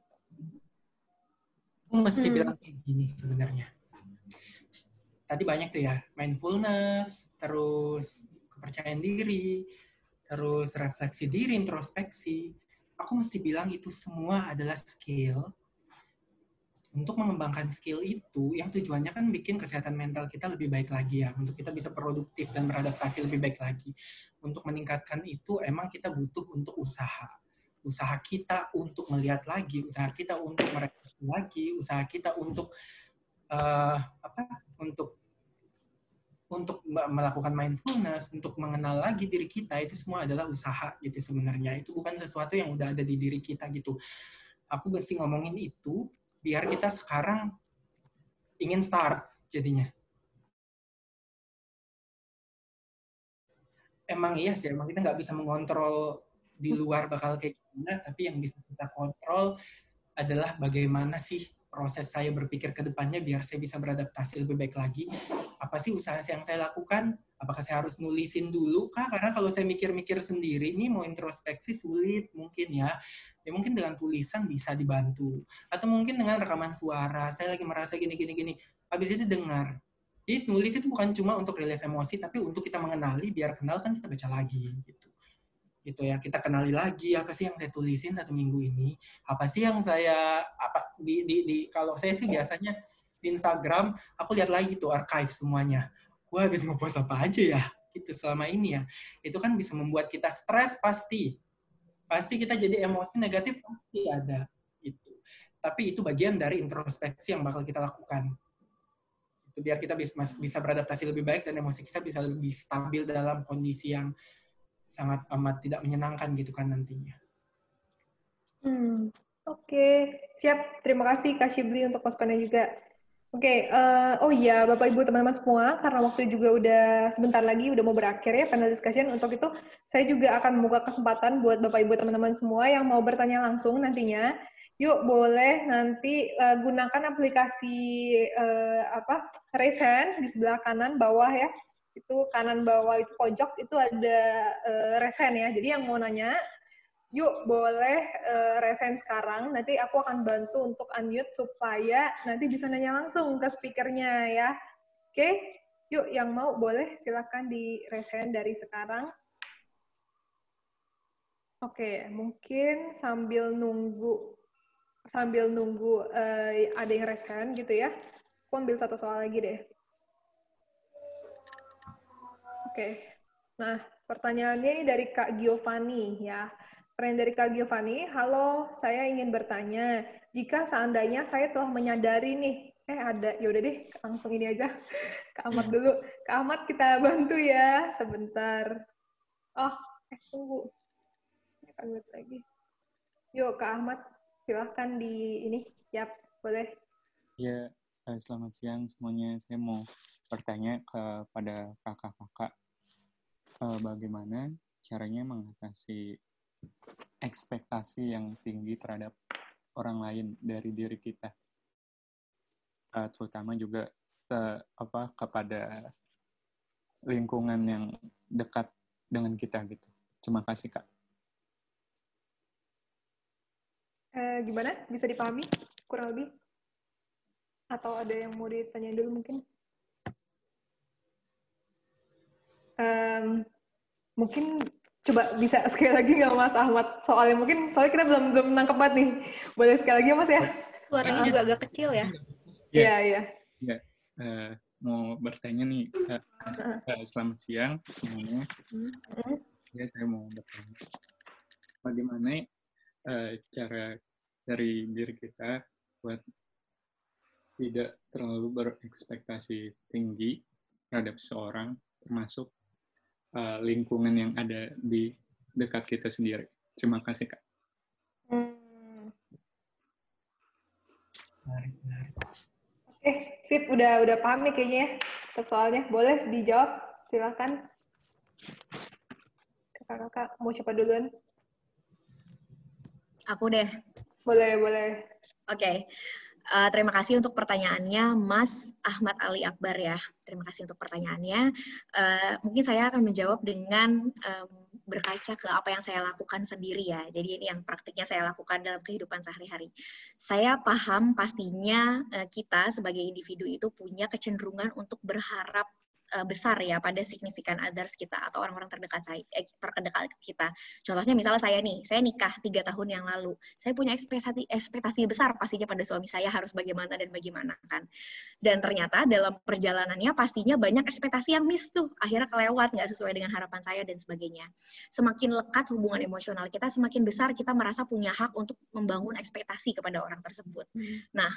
Aku mesti hmm. bilang kayak gini sebenarnya. Tadi banyak tuh ya, mindfulness, terus kepercayaan diri, terus refleksi diri, introspeksi. Aku mesti bilang itu semua adalah skill untuk mengembangkan skill itu yang tujuannya kan bikin kesehatan mental kita lebih baik lagi ya untuk kita bisa produktif dan beradaptasi lebih baik lagi untuk meningkatkan itu emang kita butuh untuk usaha usaha kita untuk melihat lagi usaha kita untuk merefleksi lagi usaha kita untuk uh, apa untuk untuk melakukan mindfulness, untuk mengenal lagi diri kita itu semua adalah usaha gitu sebenarnya. Itu bukan sesuatu yang udah ada di diri kita gitu. Aku mesti ngomongin itu biar kita sekarang ingin start jadinya. Emang iya sih, emang kita nggak bisa mengontrol di luar bakal kayak gimana, tapi yang bisa kita kontrol adalah bagaimana sih proses saya berpikir ke depannya biar saya bisa beradaptasi lebih baik lagi. Apa sih usaha yang saya lakukan? Apakah saya harus nulisin dulu kah? Karena kalau saya mikir-mikir sendiri, ini mau introspeksi sulit mungkin ya. Ya mungkin dengan tulisan bisa dibantu. Atau mungkin dengan rekaman suara. Saya lagi merasa gini-gini gini. Habis itu dengar. Jadi nulis itu bukan cuma untuk rilis emosi, tapi untuk kita mengenali, biar kenal kan kita baca lagi gitu gitu ya. Kita kenali lagi apa sih yang saya tulisin satu minggu ini apa sih yang saya apa di di, di kalau saya sih biasanya di Instagram aku lihat lagi tuh archive semuanya. Gue habis ngepost apa aja ya gitu selama ini ya. Itu kan bisa membuat kita stres pasti. Pasti kita jadi emosi negatif pasti ada itu tapi itu bagian dari introspeksi yang bakal kita lakukan. Itu biar kita bisa bisa beradaptasi lebih baik dan emosi kita bisa lebih stabil dalam kondisi yang sangat amat tidak menyenangkan gitu kan nantinya. Hmm, oke, okay. siap. Terima kasih Kak Shibli untuk poskonnya juga. Oke, okay, uh, eh, oh iya Bapak Ibu teman-teman semua, karena waktu juga udah sebentar lagi udah mau berakhir ya panel discussion. Untuk itu saya juga akan membuka kesempatan buat Bapak Ibu teman-teman semua yang mau bertanya langsung nantinya. Yuk boleh nanti uh, gunakan aplikasi uh, apa raise hand di sebelah kanan bawah ya itu kanan bawah itu pojok itu ada uh, resen ya. Jadi yang mau nanya, yuk boleh uh, resen sekarang. Nanti aku akan bantu untuk unmute supaya nanti bisa nanya langsung ke speakernya ya. Oke, okay? yuk yang mau boleh silakan di resen dari sekarang. Oke, okay, mungkin sambil nunggu sambil nunggu uh, ada yang resen gitu ya. Aku ambil satu soal lagi deh. Oke. Nah, pertanyaannya ini dari Kak Giovanni ya. Pertanyaan dari Kak Giovanni, halo, saya ingin bertanya, jika seandainya saya telah menyadari nih, eh ada, yaudah deh, langsung ini aja, Kak Ahmad dulu. Kak Ahmad kita bantu ya, sebentar. Oh, eh tunggu. Ini lagi. Yuk, Kak Ahmad, silahkan di ini, siap, boleh. Ya, selamat siang semuanya. Saya mau bertanya kepada kakak-kakak uh, bagaimana caranya mengatasi ekspektasi yang tinggi terhadap orang lain dari diri kita, uh, terutama juga te, apa kepada lingkungan yang dekat dengan kita gitu. Terima kasih kak. Eh, gimana? Bisa dipahami kurang lebih? Atau ada yang mau ditanya dulu mungkin? Um, mungkin coba bisa sekali lagi nggak Mas Ahmad? Soalnya mungkin soalnya kita belum belum nangkep banget nih. Boleh sekali lagi Mas ya? Suaranya juga agak kecil ya. Iya iya. ya uh, mau bertanya nih uh, uh, selamat siang semuanya. Uh. ya saya mau bertanya. Bagaimana uh, cara dari diri kita buat tidak terlalu berekspektasi tinggi terhadap seorang termasuk uh, lingkungan yang ada di dekat kita sendiri. Terima kasih kak. Hmm. Oke, sip, udah udah paham nih kayaknya ya soalnya. Boleh dijawab, silakan. Kakak-kakak mau siapa duluan? Aku deh. Boleh, boleh. Oke. Okay. Uh, terima kasih untuk pertanyaannya, Mas Ahmad Ali Akbar ya. Terima kasih untuk pertanyaannya. Uh, mungkin saya akan menjawab dengan um, berkaca ke apa yang saya lakukan sendiri ya. Jadi ini yang praktiknya saya lakukan dalam kehidupan sehari-hari. Saya paham pastinya uh, kita sebagai individu itu punya kecenderungan untuk berharap uh, besar ya pada signifikan others kita atau orang-orang terdekat saya eh, terdekat kita. Contohnya misalnya saya nih, saya nikah tiga tahun yang lalu, saya punya ekspektasi ekspektasi besar pastinya pada suami saya harus bagaimana dan bagaimana kan. Dan ternyata dalam perjalanannya pastinya banyak ekspektasi yang miss tuh, akhirnya kelewat nggak sesuai dengan harapan saya dan sebagainya. Semakin lekat hubungan emosional kita, semakin besar kita merasa punya hak untuk membangun ekspektasi kepada orang tersebut. Hmm. Nah,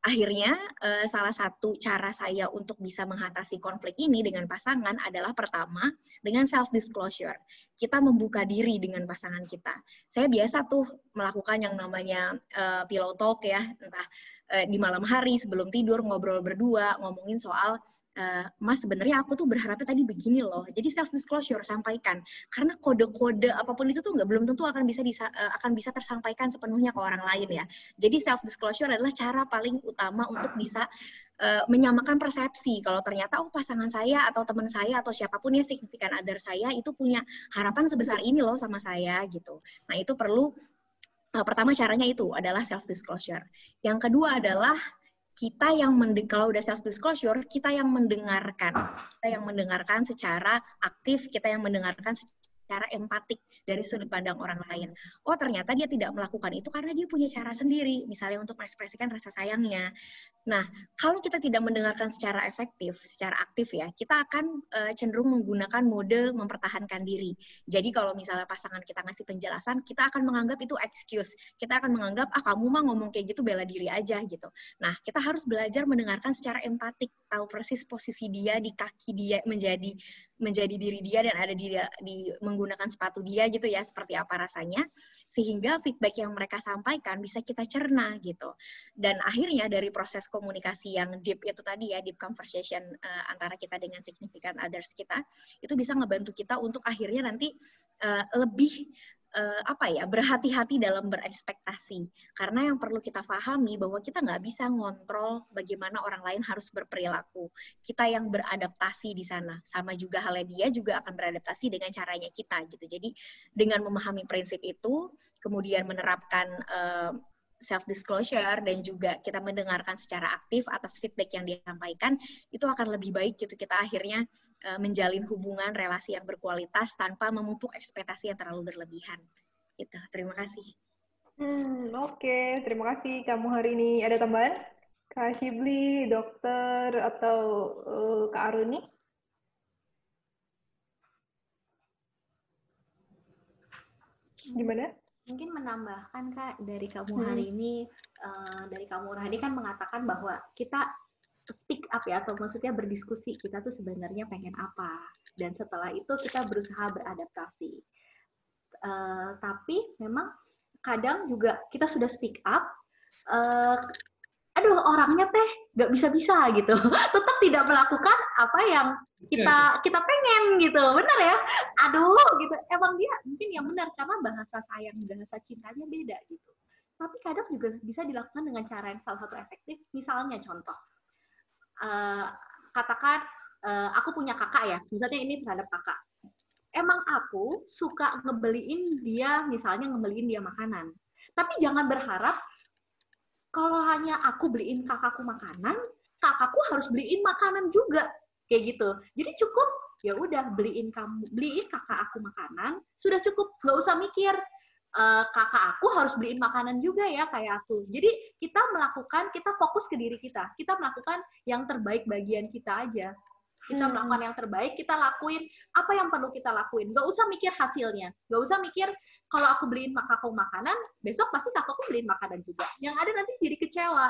akhirnya uh, salah satu cara saya untuk bisa mengatasi konflik ini dengan pasangan adalah pertama dengan self disclosure. Kita membuka diri dengan pasangan kita. Saya biasa tuh melakukan yang namanya uh, pillow talk ya, entah uh, di malam hari sebelum tidur ngobrol berdua ngomongin soal uh, Mas sebenarnya aku tuh berharapnya tadi begini loh. Jadi self disclosure sampaikan karena kode-kode apa pun itu tuh nggak belum tentu akan bisa disa, uh, akan bisa tersampaikan sepenuhnya ke orang lain ya. Jadi self disclosure adalah cara paling utama untuk bisa menyamakan persepsi kalau ternyata oh pasangan saya atau teman saya atau siapa pun ya signifikan other saya itu punya harapan sebesar ini loh sama saya gitu. Nah, itu perlu uh, pertama caranya itu adalah self disclosure. Yang kedua adalah kita yang kalau udah self disclosure kita yang mendengarkan kita yang mendengarkan secara aktif kita yang mendengarkan secara empatik dari sudut pandang orang lain. Oh, ternyata dia tidak melakukan itu karena dia punya cara sendiri, misalnya untuk mengekspresikan rasa sayangnya. Nah, kalau kita tidak mendengarkan secara efektif, secara aktif ya, kita akan uh, cenderung menggunakan mode mempertahankan diri. Jadi kalau misalnya pasangan kita ngasih penjelasan, kita akan menganggap itu excuse. Kita akan menganggap ah kamu mah ngomong kayak gitu bela diri aja gitu. Nah, kita harus belajar mendengarkan secara empatik, tahu persis posisi dia di kaki dia menjadi menjadi diri dia dan ada di, di menggunakan sepatu dia gitu ya seperti apa rasanya sehingga feedback yang mereka sampaikan bisa kita cerna gitu. Dan akhirnya dari proses komunikasi yang deep itu tadi ya deep conversation uh, antara kita dengan significant others kita itu bisa ngebantu kita untuk akhirnya nanti uh, lebih uh, apa ya berhati-hati dalam berekspektasi. Karena yang perlu kita pahami bahwa kita nggak bisa ngontrol bagaimana orang lain harus berperilaku. Kita yang beradaptasi di sana. Sama juga halnya dia juga akan beradaptasi dengan caranya kita gitu. Jadi dengan memahami prinsip itu kemudian menerapkan uh, self disclosure dan juga kita mendengarkan secara aktif atas feedback yang disampaikan itu akan lebih baik gitu kita akhirnya uh, menjalin hubungan relasi yang berkualitas tanpa memupuk ekspektasi yang terlalu berlebihan itu terima kasih hmm oke okay. terima kasih kamu hari ini ada tambahan Kak Shibli, dokter atau uh, Kak Aruni? Gimana? Mungkin menambahkan kak dari kamu hmm. hari ini uh, dari kamu Rahadi kan mengatakan bahwa kita speak up ya atau maksudnya berdiskusi kita tuh sebenarnya pengen apa. Dan setelah itu kita berusaha beradaptasi. Uh, tapi memang kadang juga kita sudah speak up uh, aduh orangnya teh nggak bisa-bisa gitu. Tetap tidak melakukan apa yang kita iya. kita pengen gitu benar ya? Aduh gitu. Emang dia mungkin yang benar karena bahasa sayang bahasa cintanya beda gitu. Tapi kadang juga bisa dilakukan dengan cara yang salah satu efektif. Misalnya contoh uh, katakan uh, aku punya kakak ya misalnya ini terhadap kakak. Emang aku suka ngebeliin dia misalnya ngebeliin dia makanan. Tapi jangan berharap kalau hanya aku beliin kakakku makanan, kakakku harus beliin makanan juga kayak gitu. Jadi cukup ya udah beliin kamu beliin kakak aku makanan sudah cukup nggak usah mikir uh, kakak aku harus beliin makanan juga ya kayak aku. Jadi kita melakukan, kita fokus ke diri kita. Kita melakukan yang terbaik bagian kita aja. Kita hmm. melakukan yang terbaik, kita lakuin apa yang perlu kita lakuin. Gak usah mikir hasilnya. Gak usah mikir kalau aku beliin kakakku makanan, besok pasti kakakku beliin makanan juga. Yang ada nanti jadi kecewa.